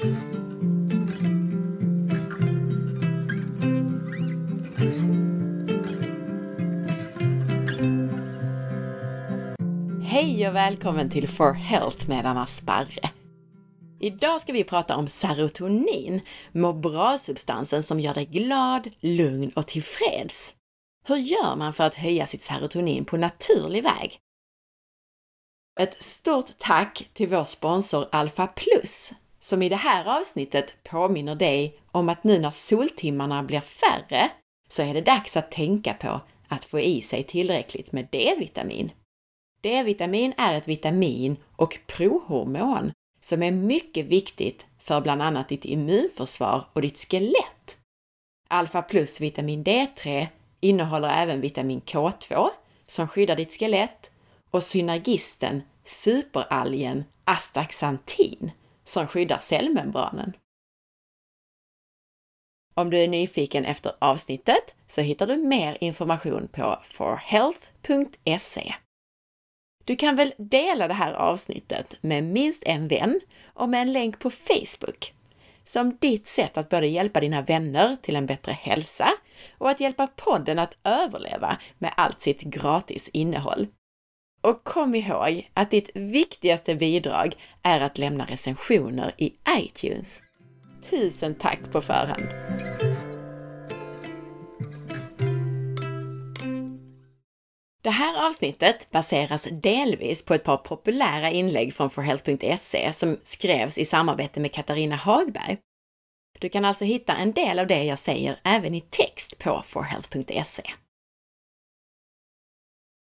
Hej och välkommen till For Health med Anna Sparre. Idag ska vi prata om serotonin, må bra-substansen som gör dig glad, lugn och tillfreds. Hur gör man för att höja sitt serotonin på naturlig väg? Ett stort tack till vår sponsor Alpha Plus som i det här avsnittet påminner dig om att nu när soltimmarna blir färre så är det dags att tänka på att få i sig tillräckligt med D-vitamin. D-vitamin är ett vitamin och prohormon som är mycket viktigt för bland annat ditt immunförsvar och ditt skelett. Alfa plus vitamin D3 innehåller även vitamin K2 som skyddar ditt skelett och synergisten superalgen astaxantin som skyddar cellmembranen. Om du är nyfiken efter avsnittet så hittar du mer information på forhealth.se. Du kan väl dela det här avsnittet med minst en vän och med en länk på Facebook som ditt sätt att både hjälpa dina vänner till en bättre hälsa och att hjälpa podden att överleva med allt sitt gratis innehåll. Och kom ihåg att ditt viktigaste bidrag är att lämna recensioner i iTunes. Tusen tack på förhand! Det här avsnittet baseras delvis på ett par populära inlägg från forhealth.se som skrevs i samarbete med Katarina Hagberg. Du kan alltså hitta en del av det jag säger även i text på forhealth.se.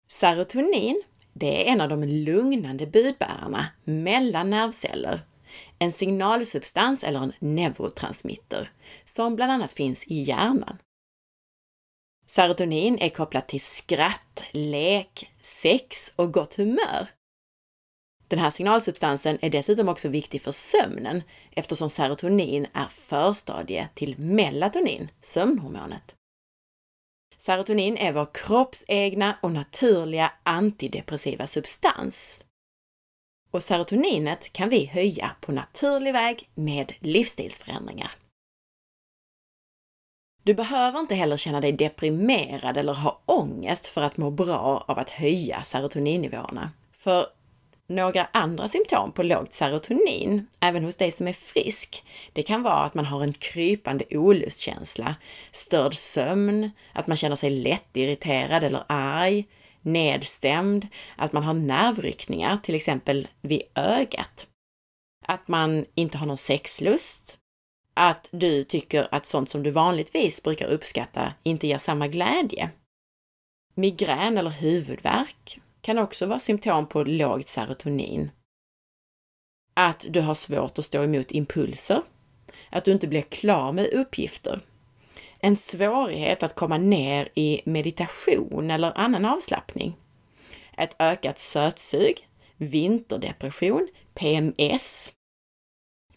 Serotonin, det är en av de lugnande budbärarna mellan nervceller. En signalsubstans eller en neurotransmitter som bland annat finns i hjärnan. Serotonin är kopplat till skratt, lek, sex och gott humör. Den här signalsubstansen är dessutom också viktig för sömnen eftersom serotonin är förstadie till melatonin, sömnhormonet. Serotonin är vår kropps egna och naturliga antidepressiva substans. Och serotoninet kan vi höja på naturlig väg med livsstilsförändringar. Du behöver inte heller känna dig deprimerad eller ha ångest för att må bra av att höja serotoninnivåerna. För några andra symptom på lågt serotonin, även hos dig som är frisk, det kan vara att man har en krypande olustkänsla, störd sömn, att man känner sig lättirriterad eller arg, nedstämd, att man har nervryckningar, till exempel vid ögat. Att man inte har någon sexlust, att du tycker att sånt som du vanligtvis brukar uppskatta inte ger samma glädje. Migrän eller huvudvärk kan också vara symptom på lågt serotonin. Att du har svårt att stå emot impulser. Att du inte blir klar med uppgifter. En svårighet att komma ner i meditation eller annan avslappning. Ett ökat sötsug, vinterdepression, PMS,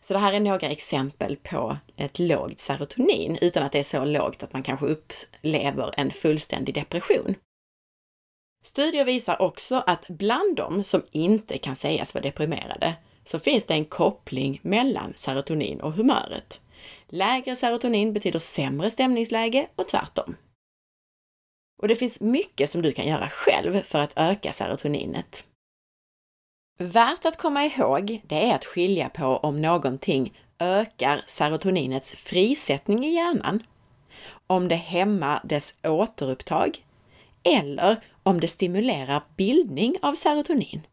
så det här är några exempel på ett lågt serotonin utan att det är så lågt att man kanske upplever en fullständig depression. Studier visar också att bland de som inte kan sägas vara deprimerade så finns det en koppling mellan serotonin och humöret. Lägre serotonin betyder sämre stämningsläge och tvärtom. Och det finns mycket som du kan göra själv för att öka serotoninet. Värt att komma ihåg, det är att skilja på om någonting ökar serotoninets frisättning i hjärnan, om det hämmar dess återupptag eller om det stimulerar bildning av serotonin.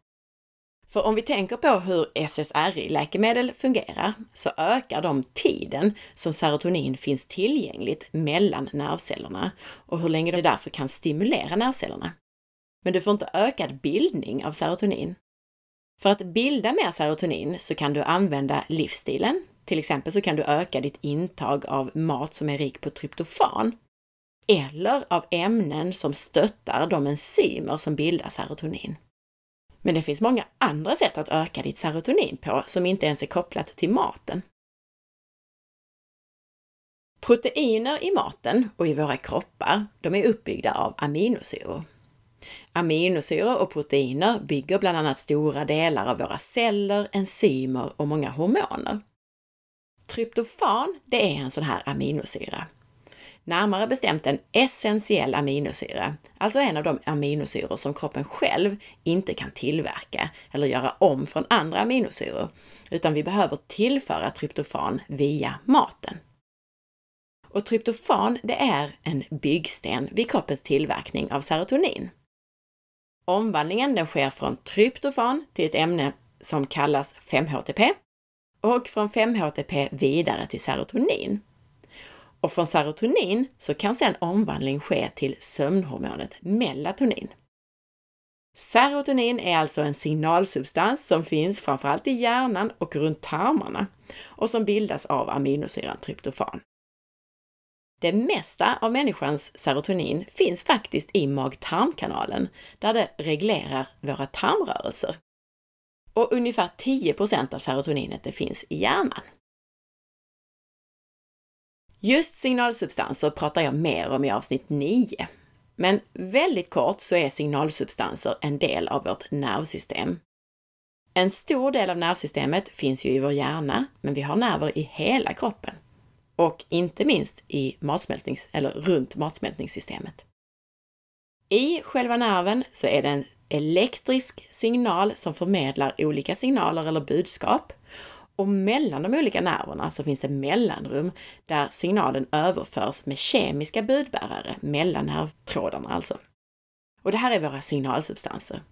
För om vi tänker på hur SSRI-läkemedel fungerar så ökar de tiden som serotonin finns tillgängligt mellan nervcellerna och hur länge det därför kan stimulera nervcellerna. Men du får inte ökad bildning av serotonin. För att bilda mer serotonin så kan du använda livsstilen. Till exempel så kan du öka ditt intag av mat som är rik på tryptofan. Eller av ämnen som stöttar de enzymer som bildar serotonin. Men det finns många andra sätt att öka ditt serotonin på som inte ens är kopplat till maten. Proteiner i maten och i våra kroppar, de är uppbyggda av aminosyror. Aminosyror och proteiner bygger bland annat stora delar av våra celler, enzymer och många hormoner. tryptofan, det är en sån här aminosyra. Närmare bestämt en essentiell aminosyra, alltså en av de aminosyror som kroppen själv inte kan tillverka eller göra om från andra aminosyror, utan vi behöver tillföra tryptofan via maten. Och tryptofan, det är en byggsten vid kroppens tillverkning av serotonin. Omvandlingen den sker från tryptofan till ett ämne som kallas 5-HTP och från 5-HTP vidare till serotonin. Och från serotonin så kan sedan omvandling ske till sömnhormonet melatonin. Serotonin är alltså en signalsubstans som finns framförallt i hjärnan och runt tarmarna och som bildas av aminosyran tryptofan. Det mesta av människans serotonin finns faktiskt i mag-tarmkanalen, där det reglerar våra tarmrörelser. Och ungefär 10% av serotoninet det finns i hjärnan. Just signalsubstanser pratar jag mer om i avsnitt 9. Men väldigt kort så är signalsubstanser en del av vårt nervsystem. En stor del av nervsystemet finns ju i vår hjärna, men vi har nerver i hela kroppen. Och inte minst i matsmältnings eller runt matsmältningssystemet. I själva nerven så är det en elektrisk signal som förmedlar olika signaler eller budskap och mellan de olika nerverna så finns det mellanrum där signalen överförs med kemiska budbärare mellan nervtrådarna alltså. Och det här är våra signalsubstanser.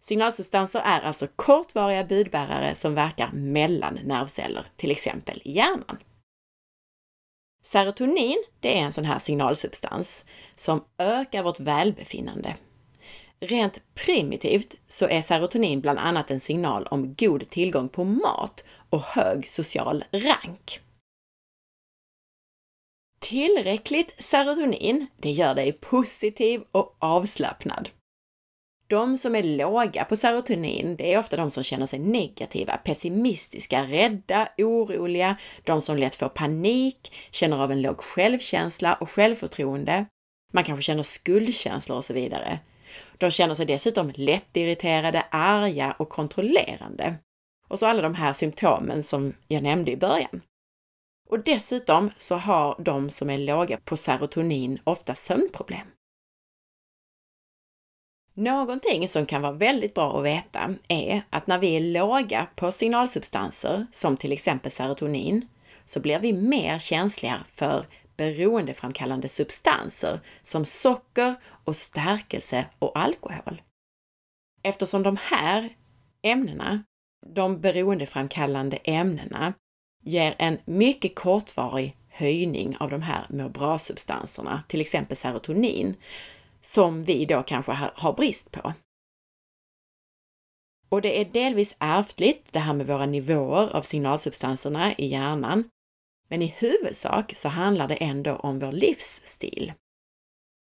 Signalsubstanser är alltså kortvariga budbärare som verkar mellan nervceller, till exempel i hjärnan. Serotonin, det är en sån här signalsubstans som ökar vårt välbefinnande Rent primitivt så är serotonin bland annat en signal om god tillgång på mat och hög social rank. Tillräckligt serotonin, det gör dig positiv och avslappnad. De som är låga på serotonin, det är ofta de som känner sig negativa, pessimistiska, rädda, oroliga, de som lätt får panik, känner av en låg självkänsla och självförtroende. Man kanske känner skuldkänslor och så vidare. De känner sig dessutom lättirriterade, arga och kontrollerande. Och så alla de här symptomen som jag nämnde i början. Och dessutom så har de som är låga på serotonin ofta sömnproblem. Någonting som kan vara väldigt bra att veta är att när vi är låga på signalsubstanser, som till exempel serotonin, så blir vi mer känsliga för beroendeframkallande substanser som socker och stärkelse och alkohol. Eftersom de här ämnena, de beroendeframkallande ämnena, ger en mycket kortvarig höjning av de här må bra-substanserna, till exempel serotonin, som vi då kanske har brist på. Och det är delvis ärftligt, det här med våra nivåer av signalsubstanserna i hjärnan, men i huvudsak så handlar det ändå om vår livsstil.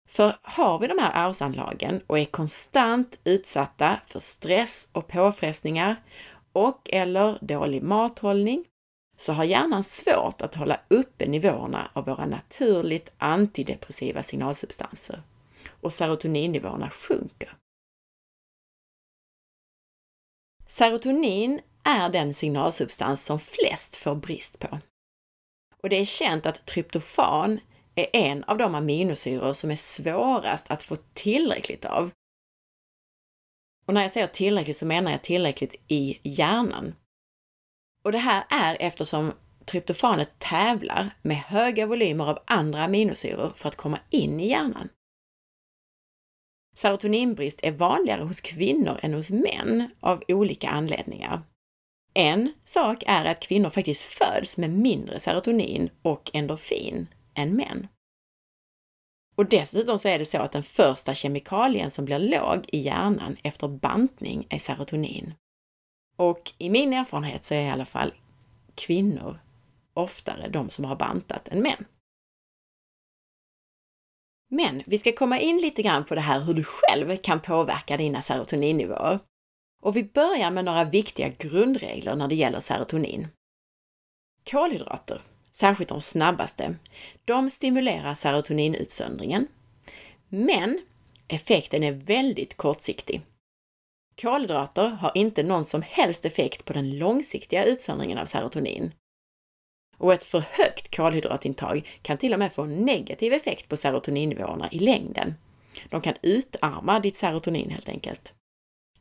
För har vi de här arvsanlagen och är konstant utsatta för stress och påfrestningar och eller dålig mathållning så har hjärnan svårt att hålla uppe nivåerna av våra naturligt antidepressiva signalsubstanser och serotoninnivåerna sjunker. Serotonin är den signalsubstans som flest får brist på. Och det är känt att tryptofan är en av de aminosyror som är svårast att få tillräckligt av. Och när jag säger tillräckligt så menar jag tillräckligt i hjärnan. Och det här är eftersom tryptofanet tävlar med höga volymer av andra aminosyror för att komma in i hjärnan. Serotoninbrist är vanligare hos kvinnor än hos män av olika anledningar. En sak är att kvinnor faktiskt föds med mindre serotonin och endorfin än män. Och dessutom så är det så att den första kemikalien som blir låg i hjärnan efter bantning är serotonin. Och i min erfarenhet så är i alla fall kvinnor oftare de som har bantat än män. Men vi ska komma in lite grann på det här hur du själv kan påverka dina serotoninnivåer. Och vi börjar med några viktiga grundregler när det gäller serotonin. Kolhydrater, särskilt de snabbaste, de stimulerar serotoninutsöndringen. Men effekten är väldigt kortsiktig. Kolhydrater har inte någon som helst effekt på den långsiktiga utsöndringen av serotonin. Och ett för högt kolhydratintag kan till och med få en negativ effekt på serotoninnivåerna i längden. De kan utarma ditt serotonin helt enkelt.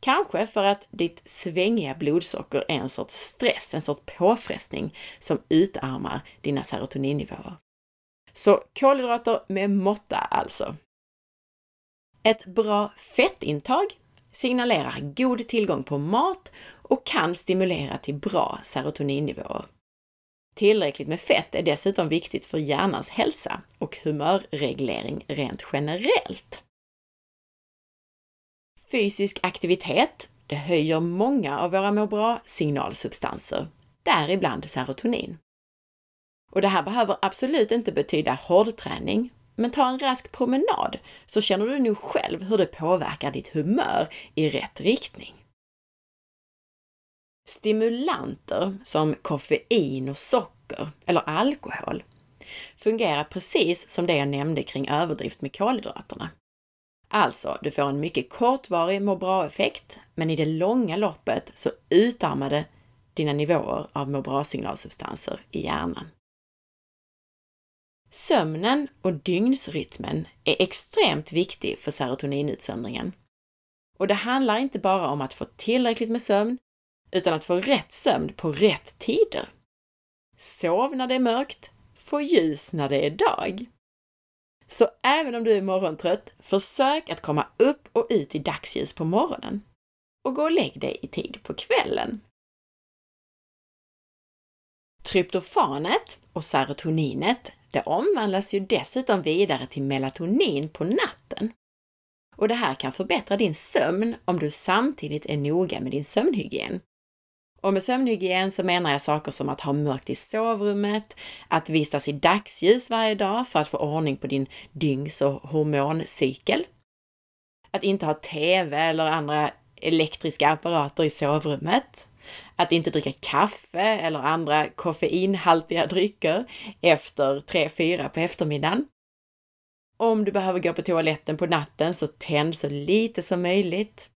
Kanske för att ditt svängiga blodsocker är en sorts stress, en sorts påfrestning som utarmar dina serotoninnivåer. Så kolhydrater med måtta alltså. Ett bra fettintag signalerar god tillgång på mat och kan stimulera till bra serotoninnivåer. Tillräckligt med fett är dessutom viktigt för hjärnans hälsa och humörreglering rent generellt. Fysisk aktivitet, det höjer många av våra må bra-signalsubstanser, däribland serotonin. Och det här behöver absolut inte betyda hårdträning, men ta en rask promenad så känner du nog själv hur det påverkar ditt humör i rätt riktning. Stimulanter som koffein och socker eller alkohol fungerar precis som det jag nämnde kring överdrift med kolhydraterna. Alltså, du får en mycket kortvarig må bra-effekt, men i det långa loppet så utarmar det dina nivåer av må bra-signalsubstanser i hjärnan. Sömnen och dygnsrytmen är extremt viktig för serotoninutsöndringen. Och det handlar inte bara om att få tillräckligt med sömn, utan att få rätt sömn på rätt tider. Sov när det är mörkt, få ljus när det är dag. Så även om du är morgontrött, försök att komma upp och ut i dagsljus på morgonen. Och gå och lägg dig i tid på kvällen. Tryptofanet och serotoninet, det omvandlas ju dessutom vidare till melatonin på natten. Och det här kan förbättra din sömn om du samtidigt är noga med din sömnhygien. Och med sömnhygien så menar jag saker som att ha mörkt i sovrummet, att vistas i dagsljus varje dag för att få ordning på din dygns och hormoncykel. Att inte ha TV eller andra elektriska apparater i sovrummet. Att inte dricka kaffe eller andra koffeinhaltiga drycker efter 3-4 på eftermiddagen. Om du behöver gå på toaletten på natten så tänd så lite som möjligt.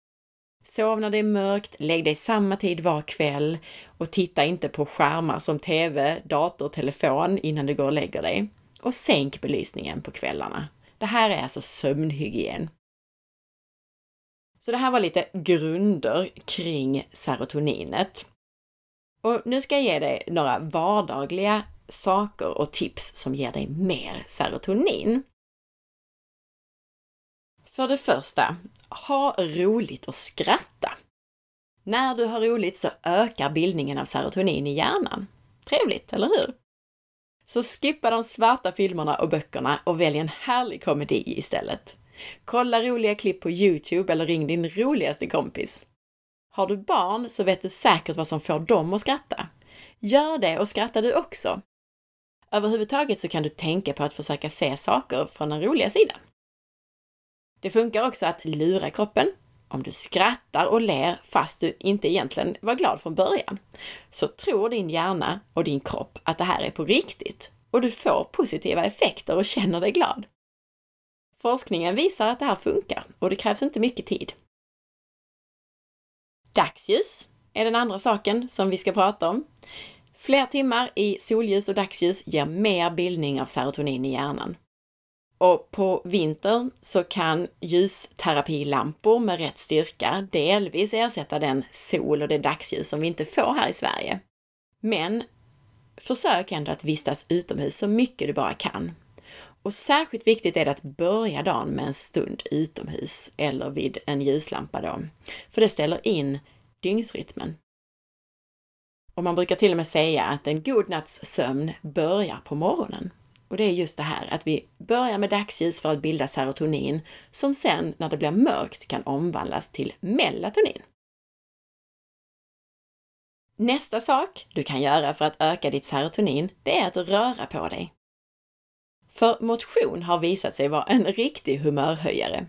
Sov när det är mörkt, lägg dig samma tid var kväll och titta inte på skärmar som TV, dator, telefon innan du går och lägger dig. Och sänk belysningen på kvällarna. Det här är alltså sömnhygien. Så det här var lite grunder kring serotoninet. Och nu ska jag ge dig några vardagliga saker och tips som ger dig mer serotonin. För det första, ha roligt och skratta. När du har roligt så ökar bildningen av serotonin i hjärnan. Trevligt, eller hur? Så skippa de svarta filmerna och böckerna och välj en härlig komedi istället. Kolla roliga klipp på Youtube eller ring din roligaste kompis. Har du barn så vet du säkert vad som får dem att skratta. Gör det och skratta du också. Överhuvudtaget så kan du tänka på att försöka se saker från den roliga sidan. Det funkar också att lura kroppen. Om du skrattar och ler fast du inte egentligen var glad från början, så tror din hjärna och din kropp att det här är på riktigt och du får positiva effekter och känner dig glad. Forskningen visar att det här funkar och det krävs inte mycket tid. Dagsljus är den andra saken som vi ska prata om. Fler timmar i solljus och dagsljus ger mer bildning av serotonin i hjärnan. Och på vintern så kan ljusterapilampor med rätt styrka delvis ersätta den sol och det dagsljus som vi inte får här i Sverige. Men försök ändå att vistas utomhus så mycket du bara kan. Och särskilt viktigt är det att börja dagen med en stund utomhus eller vid en ljuslampa då, för det ställer in dygnsrytmen. Och man brukar till och med säga att en god natts sömn börjar på morgonen. Och det är just det här att vi börjar med dagsljus för att bilda serotonin som sen när det blir mörkt kan omvandlas till melatonin. Nästa sak du kan göra för att öka ditt serotonin, det är att röra på dig. För motion har visat sig vara en riktig humörhöjare.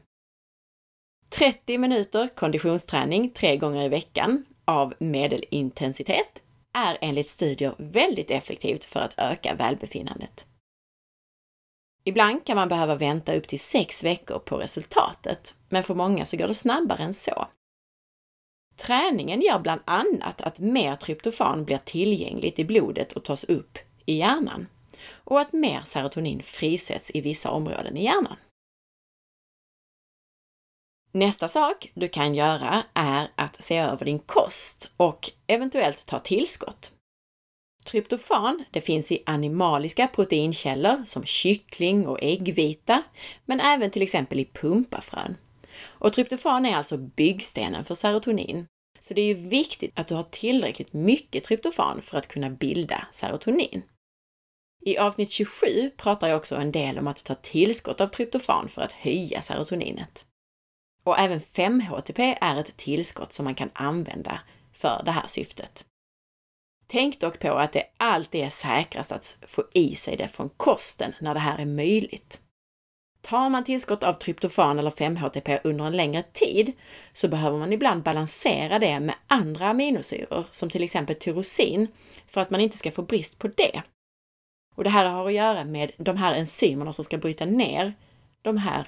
30 minuter konditionsträning tre gånger i veckan av medelintensitet är enligt studier väldigt effektivt för att öka välbefinnandet. Ibland kan man behöva vänta upp till sex veckor på resultatet, men för många så går det snabbare än så. Träningen gör bland annat att mer tryptofan blir tillgängligt i blodet och tas upp i hjärnan och att mer serotonin frisätts i vissa områden i hjärnan. Nästa sak du kan göra är att se över din kost och eventuellt ta tillskott. Tryptofan det finns i animaliska proteinkällor som kyckling och äggvita, men även till exempel i pumpafrön. Och tryptofan är alltså byggstenen för serotonin. Så det är ju viktigt att du har tillräckligt mycket tryptofan för att kunna bilda serotonin. I avsnitt 27 pratar jag också en del om att ta tillskott av tryptofan för att höja serotoninet. Och även 5-HTP är ett tillskott som man kan använda för det här syftet. Tänk dock på att det alltid är säkrast att få i sig det från kosten när det här är möjligt. Tar man tillskott av tryptofan eller 5-HTP under en längre tid så behöver man ibland balansera det med andra aminosyror, som till exempel tyrosin, för att man inte ska få brist på det. Och det här har att göra med de här enzymerna som ska bryta ner de här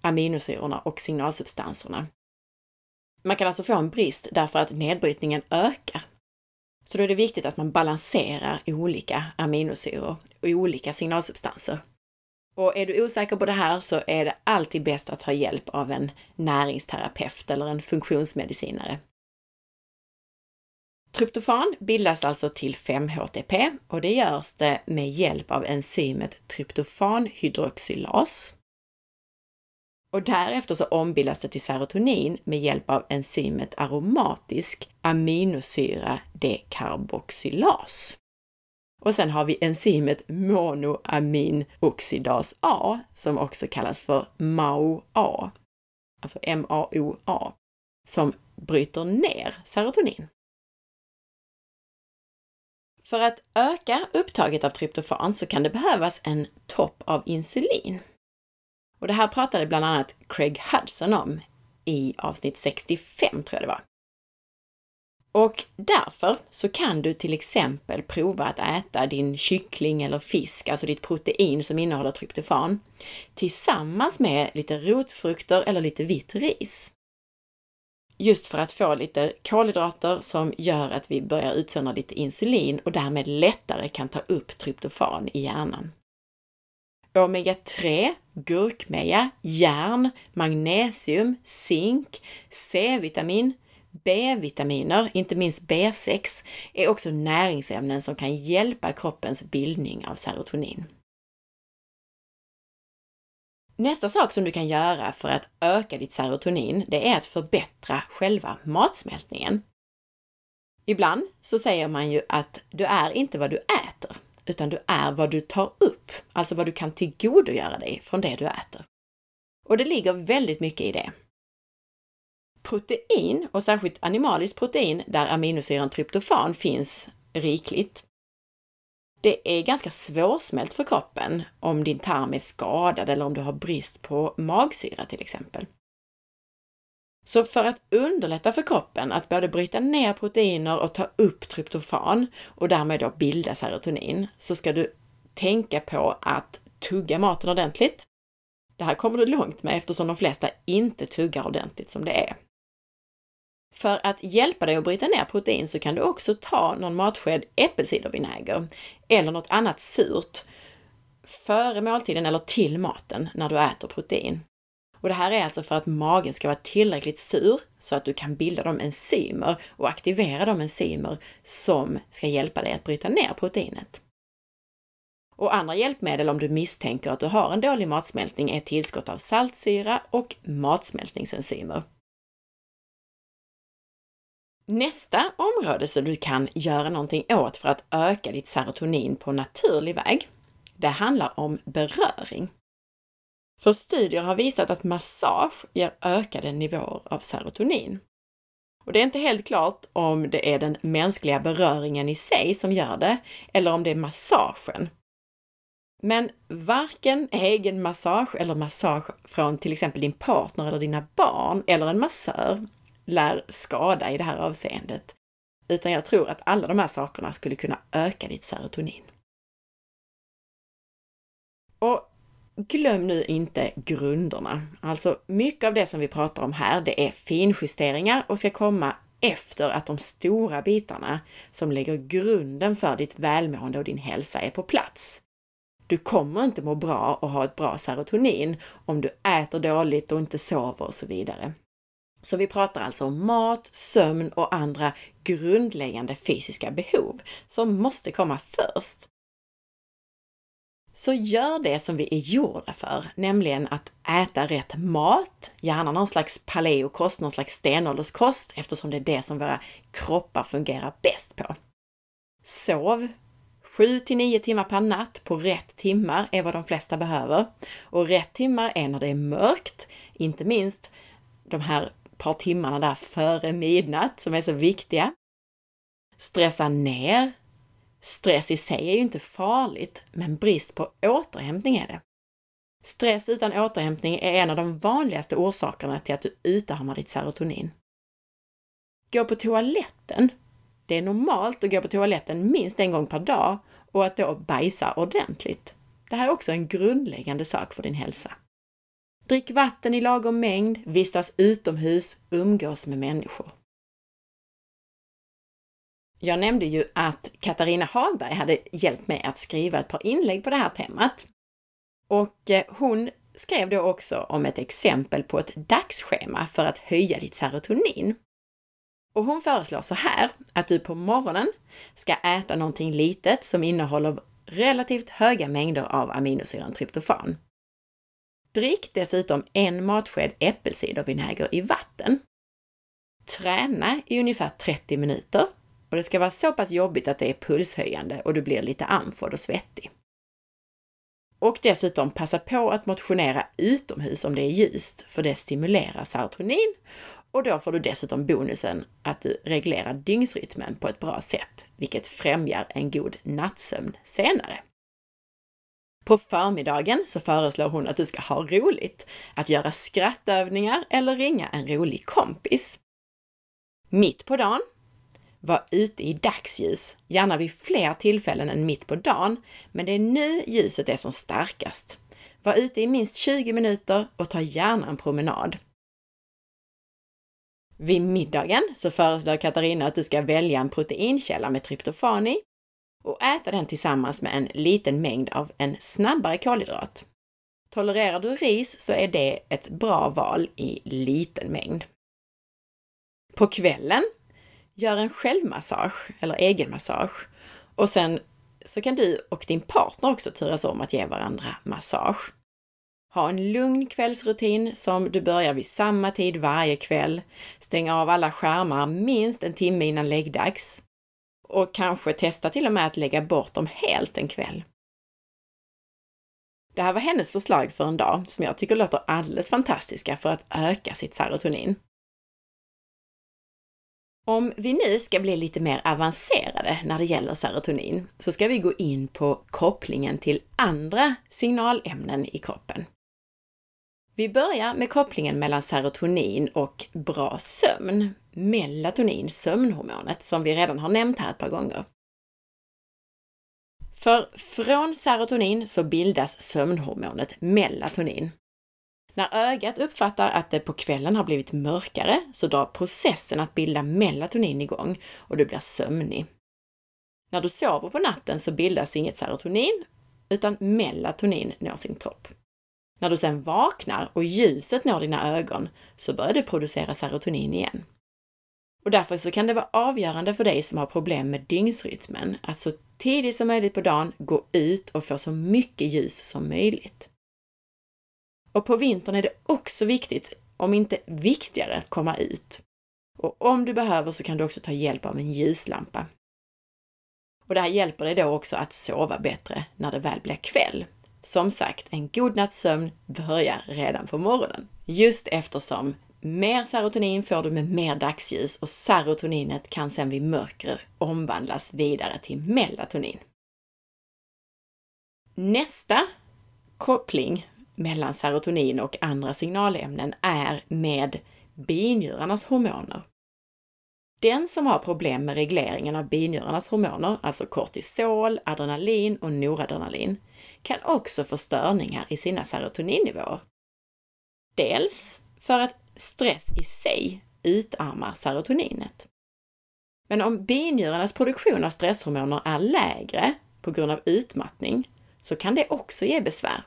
aminosyrorna och signalsubstanserna. Man kan alltså få en brist därför att nedbrytningen ökar. Så då är det viktigt att man balanserar olika aminosyror och olika signalsubstanser. Och är du osäker på det här så är det alltid bäst att ta hjälp av en näringsterapeut eller en funktionsmedicinare. Tryptofan bildas alltså till 5-HTP och det görs det med hjälp av enzymet tryptofanhydroxylas. Och därefter så ombildas det till serotonin med hjälp av enzymet aromatisk aminosyra dekarboxylas. Och sen har vi enzymet monoaminoxidas A som också kallas för MAO-A, alltså MAOA, som bryter ner serotonin. För att öka upptaget av tryptofan så kan det behövas en topp av insulin. Och det här pratade bland annat Craig Hudson om i avsnitt 65, tror jag det var. Och därför så kan du till exempel prova att äta din kyckling eller fisk, alltså ditt protein som innehåller tryptofan, tillsammans med lite rotfrukter eller lite vitt ris. Just för att få lite kolhydrater som gör att vi börjar utsöndra lite insulin och därmed lättare kan ta upp tryptofan i hjärnan. Omega-3, gurkmeja, järn, magnesium, zink, C-vitamin, B-vitaminer, inte minst B6, är också näringsämnen som kan hjälpa kroppens bildning av serotonin. Nästa sak som du kan göra för att öka ditt serotonin, det är att förbättra själva matsmältningen. Ibland så säger man ju att du är inte vad du äter, utan du är vad du tar upp, alltså vad du kan tillgodogöra dig från det du äter. Och det ligger väldigt mycket i det. Protein, och särskilt animaliskt protein där aminosyran tryptofan finns rikligt, det är ganska svårsmält för kroppen om din tarm är skadad eller om du har brist på magsyra till exempel. Så för att underlätta för kroppen att både bryta ner proteiner och ta upp tryptofan och därmed då bilda serotonin, så ska du tänka på att tugga maten ordentligt. Det här kommer du långt med eftersom de flesta inte tuggar ordentligt som det är. För att hjälpa dig att bryta ner protein så kan du också ta någon matsked äppelcidervinäger eller något annat surt före måltiden eller till maten när du äter protein. Och det här är alltså för att magen ska vara tillräckligt sur så att du kan bilda de enzymer och aktivera de enzymer som ska hjälpa dig att bryta ner proteinet. Och andra hjälpmedel om du misstänker att du har en dålig matsmältning är tillskott av saltsyra och matsmältningsenzymer. Nästa område som du kan göra någonting åt för att öka ditt serotonin på naturlig väg, det handlar om beröring. För studier har visat att massage ger ökade nivåer av serotonin. Och det är inte helt klart om det är den mänskliga beröringen i sig som gör det, eller om det är massagen. Men varken egen massage eller massage från till exempel din partner eller dina barn eller en massör lär skada i det här avseendet. Utan jag tror att alla de här sakerna skulle kunna öka ditt serotonin. Glöm nu inte grunderna. Alltså mycket av det som vi pratar om här, det är finjusteringar och ska komma efter att de stora bitarna som lägger grunden för ditt välmående och din hälsa är på plats. Du kommer inte må bra och ha ett bra serotonin om du äter dåligt och inte sover och så vidare. Så vi pratar alltså om mat, sömn och andra grundläggande fysiska behov som måste komma först. Så gör det som vi är gjorda för, nämligen att äta rätt mat, gärna någon slags paleokost, någon slags stenålderskost, eftersom det är det som våra kroppar fungerar bäst på. Sov 7 till 9 timmar per natt på rätt timmar är vad de flesta behöver. Och rätt timmar är när det är mörkt, inte minst de här par timmarna där före midnatt som är så viktiga. Stressa ner. Stress i sig är ju inte farligt, men brist på återhämtning är det. Stress utan återhämtning är en av de vanligaste orsakerna till att du utarmar ditt serotonin. Gå på toaletten. Det är normalt att gå på toaletten minst en gång per dag och att då bajsa ordentligt. Det här är också en grundläggande sak för din hälsa. Drick vatten i lagom mängd, vistas utomhus, umgås med människor. Jag nämnde ju att Katarina Hagberg hade hjälpt mig att skriva ett par inlägg på det här temat. Och eh, hon skrev då också om ett exempel på ett dagsschema för att höja ditt serotonin. Och hon föreslår så här, att du på morgonen ska äta någonting litet som innehåller relativt höga mängder av aminosyran tryptofan. Drick dessutom en matsked äppelcidervinäger i vatten. Träna i ungefär 30 minuter och det ska vara så pass jobbigt att det är pulshöjande och du blir lite andfådd och svettig. Och dessutom passa på att motionera utomhus om det är ljust, för det stimulerar serotonin och då får du dessutom bonusen att du reglerar dygnsrytmen på ett bra sätt, vilket främjar en god nattsömn senare. På förmiddagen så föreslår hon att du ska ha roligt, att göra skrattövningar eller ringa en rolig kompis. Mitt på dagen, var ute i dagsljus, gärna vid fler tillfällen än mitt på dagen, men det är nu ljuset är som starkast. Var ute i minst 20 minuter och ta gärna en promenad. Vid middagen så föreslår Katarina att du ska välja en proteinkälla med tryptofan i och äta den tillsammans med en liten mängd av en snabbare kolhydrat. Tolererar du ris så är det ett bra val i liten mängd. På kvällen, gör en självmassage eller egenmassage och sen så kan du och din partner också turas om att ge varandra massage. Ha en lugn kvällsrutin som du börjar vid samma tid varje kväll. Stäng av alla skärmar minst en timme innan läggdags. Och kanske testa till och med att lägga bort dem helt en kväll. Det här var hennes förslag för en dag som jag tycker låter alldeles fantastiska för att öka sitt serotonin. Om vi nu ska bli lite mer avancerade när det gäller serotonin så ska vi gå in på kopplingen till andra signalämnen i kroppen. Vi börjar med kopplingen mellan serotonin och bra sömn, melatonin, sömnhormonet, som vi redan har nämnt här ett par gånger. För från serotonin så bildas sömnhormonet melatonin. När ögat uppfattar att det på kvällen har blivit mörkare så drar processen att bilda melatonin igång och du blir sömnig. När du sover på natten så bildas inget serotonin, utan melatonin når sin topp. När du sedan vaknar och ljuset når dina ögon så börjar du producera serotonin igen. Och därför så kan det vara avgörande för dig som har problem med dygnsrytmen att så tidigt som möjligt på dagen gå ut och få så mycket ljus som möjligt. Och på vintern är det också viktigt, om inte viktigare, att komma ut. Och om du behöver så kan du också ta hjälp av en ljuslampa. Och det här hjälper dig då också att sova bättre när det väl blir kväll. Som sagt, en god natts sömn börjar redan på morgonen. Just eftersom mer serotonin får du med mer dagsljus och serotoninet kan sedan vid mörker omvandlas vidare till melatonin. Nästa koppling mellan serotonin och andra signalämnen är med binjurarnas hormoner. Den som har problem med regleringen av binjurarnas hormoner, alltså kortisol, adrenalin och noradrenalin, kan också få störningar i sina serotoninnivåer. Dels för att stress i sig utarmar serotoninet. Men om binjurarnas produktion av stresshormoner är lägre på grund av utmattning så kan det också ge besvär.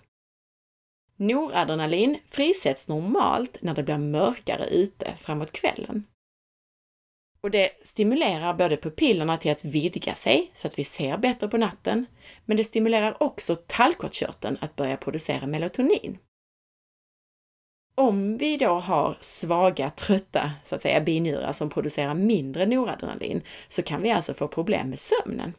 Noradrenalin frisätts normalt när det blir mörkare ute framåt kvällen. Och det stimulerar både pupillerna till att vidga sig så att vi ser bättre på natten, men det stimulerar också tallkottkörteln att börja producera melatonin. Om vi då har svaga, trötta, så att säga, binjurar som producerar mindre noradrenalin så kan vi alltså få problem med sömnen.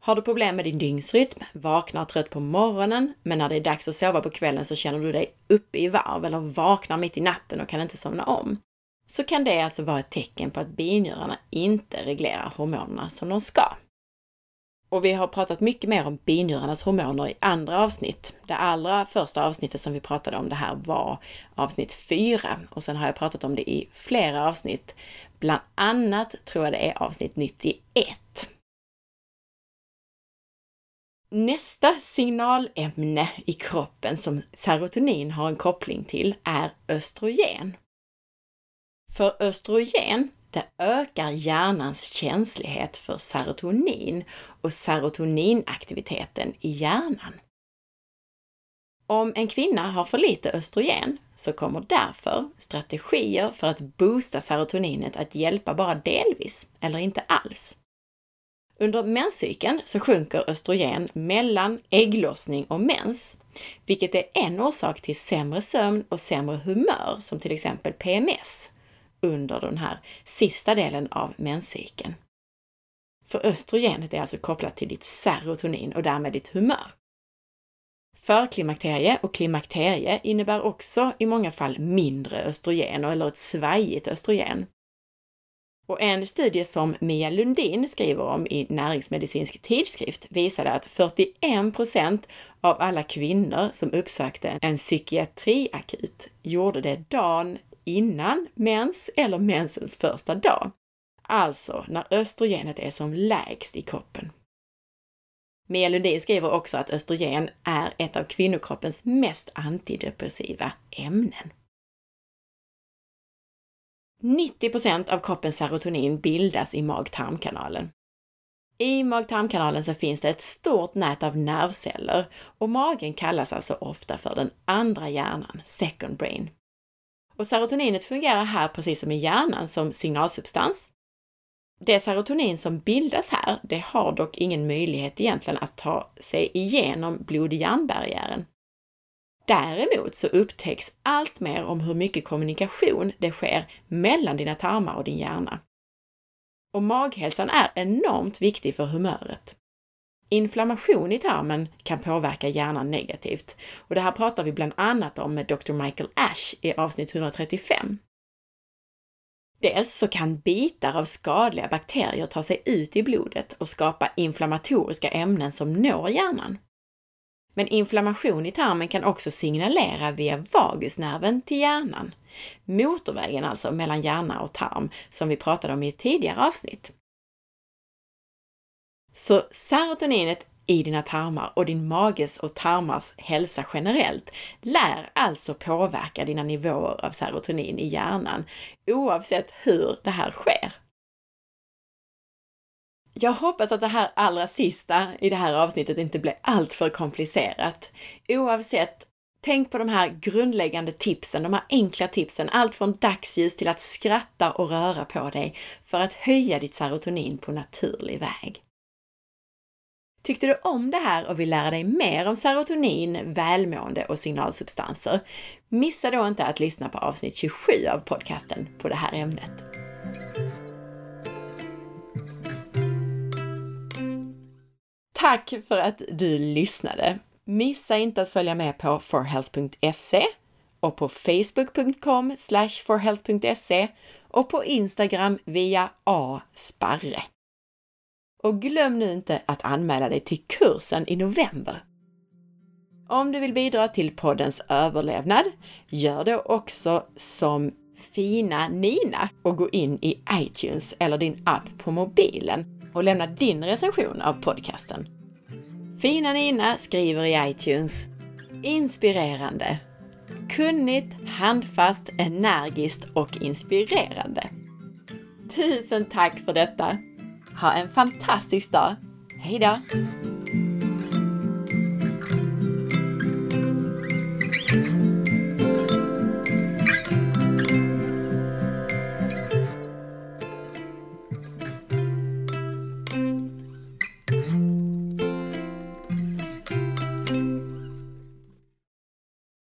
Har du problem med din dygnsrytm, vaknar trött på morgonen, men när det är dags att sova på kvällen så känner du dig uppe i varv eller vaknar mitt i natten och kan inte somna om, så kan det alltså vara ett tecken på att binjurarna inte reglerar hormonerna som de ska. Och vi har pratat mycket mer om binjurarnas hormoner i andra avsnitt. Det allra första avsnittet som vi pratade om det här var avsnitt 4 och sen har jag pratat om det i flera avsnitt. Bland annat tror jag det är avsnitt 91. Nästa signalämne i kroppen som serotonin har en koppling till är östrogen. För östrogen, det ökar hjärnans känslighet för serotonin och serotoninaktiviteten i hjärnan. Om en kvinna har för lite östrogen så kommer därför strategier för att boosta serotoninet att hjälpa bara delvis eller inte alls. Under menscykeln så sjunker östrogen mellan ägglossning och mens, vilket är en orsak till sämre sömn och sämre humör, som till exempel PMS, under den här sista delen av menscykeln. För östrogenet är alltså kopplat till ditt serotonin och därmed ditt humör. Förklimakterie och klimakterie innebär också i många fall mindre östrogen eller ett svajigt östrogen. Och en studie som Mia Lundin skriver om i Näringsmedicinsk tidskrift visade att 41 procent av alla kvinnor som uppsökte en psykiatriakut gjorde det dagen innan mens eller mensens första dag. Alltså när östrogenet är som lägst i kroppen. Mia Lundin skriver också att östrogen är ett av kvinnokroppens mest antidepressiva ämnen. 90% av kroppens serotonin bildas i mag-tarmkanalen. I mag-tarmkanalen så finns det ett stort nät av nervceller och magen kallas alltså ofta för den andra hjärnan, second brain. Och serotoninet fungerar här precis som i hjärnan som signalsubstans. Det serotonin som bildas här, det har dock ingen möjlighet egentligen att ta sig igenom blod-hjärnbarriären. Däremot så upptäcks allt mer om hur mycket kommunikation det sker mellan dina tarmar och din hjärna. Och maghälsan är enormt viktig för humöret. Inflammation i tarmen kan påverka hjärnan negativt och det här pratar vi bland annat om med Dr. Michael Ash i avsnitt 135. Dels så kan bitar av skadliga bakterier ta sig ut i blodet och skapa inflammatoriska ämnen som når hjärnan. Men inflammation i tarmen kan också signalera via vagusnerven till hjärnan. Motorvägen alltså mellan hjärna och tarm som vi pratade om i ett tidigare avsnitt. Så serotoninet i dina tarmar och din mages och tarmars hälsa generellt lär alltså påverka dina nivåer av serotonin i hjärnan oavsett hur det här sker. Jag hoppas att det här allra sista i det här avsnittet inte blir alltför komplicerat. Oavsett, tänk på de här grundläggande tipsen, de här enkla tipsen, allt från dagsljus till att skratta och röra på dig för att höja ditt serotonin på naturlig väg. Tyckte du om det här och vill lära dig mer om serotonin, välmående och signalsubstanser? Missa då inte att lyssna på avsnitt 27 av podcasten på det här ämnet. Tack för att du lyssnade! Missa inte att följa med på forhealth.se och på facebook.com forhealth.se och på Instagram via asparre. Och glöm nu inte att anmäla dig till kursen i november. Om du vill bidra till poddens överlevnad, gör det också som fina Nina och gå in i iTunes eller din app på mobilen och lämna din recension av podcasten. Fina Nina skriver i iTunes Inspirerande. Kunnigt, handfast, energiskt och inspirerande. Tusen tack för detta! Ha en fantastisk dag! Hejdå!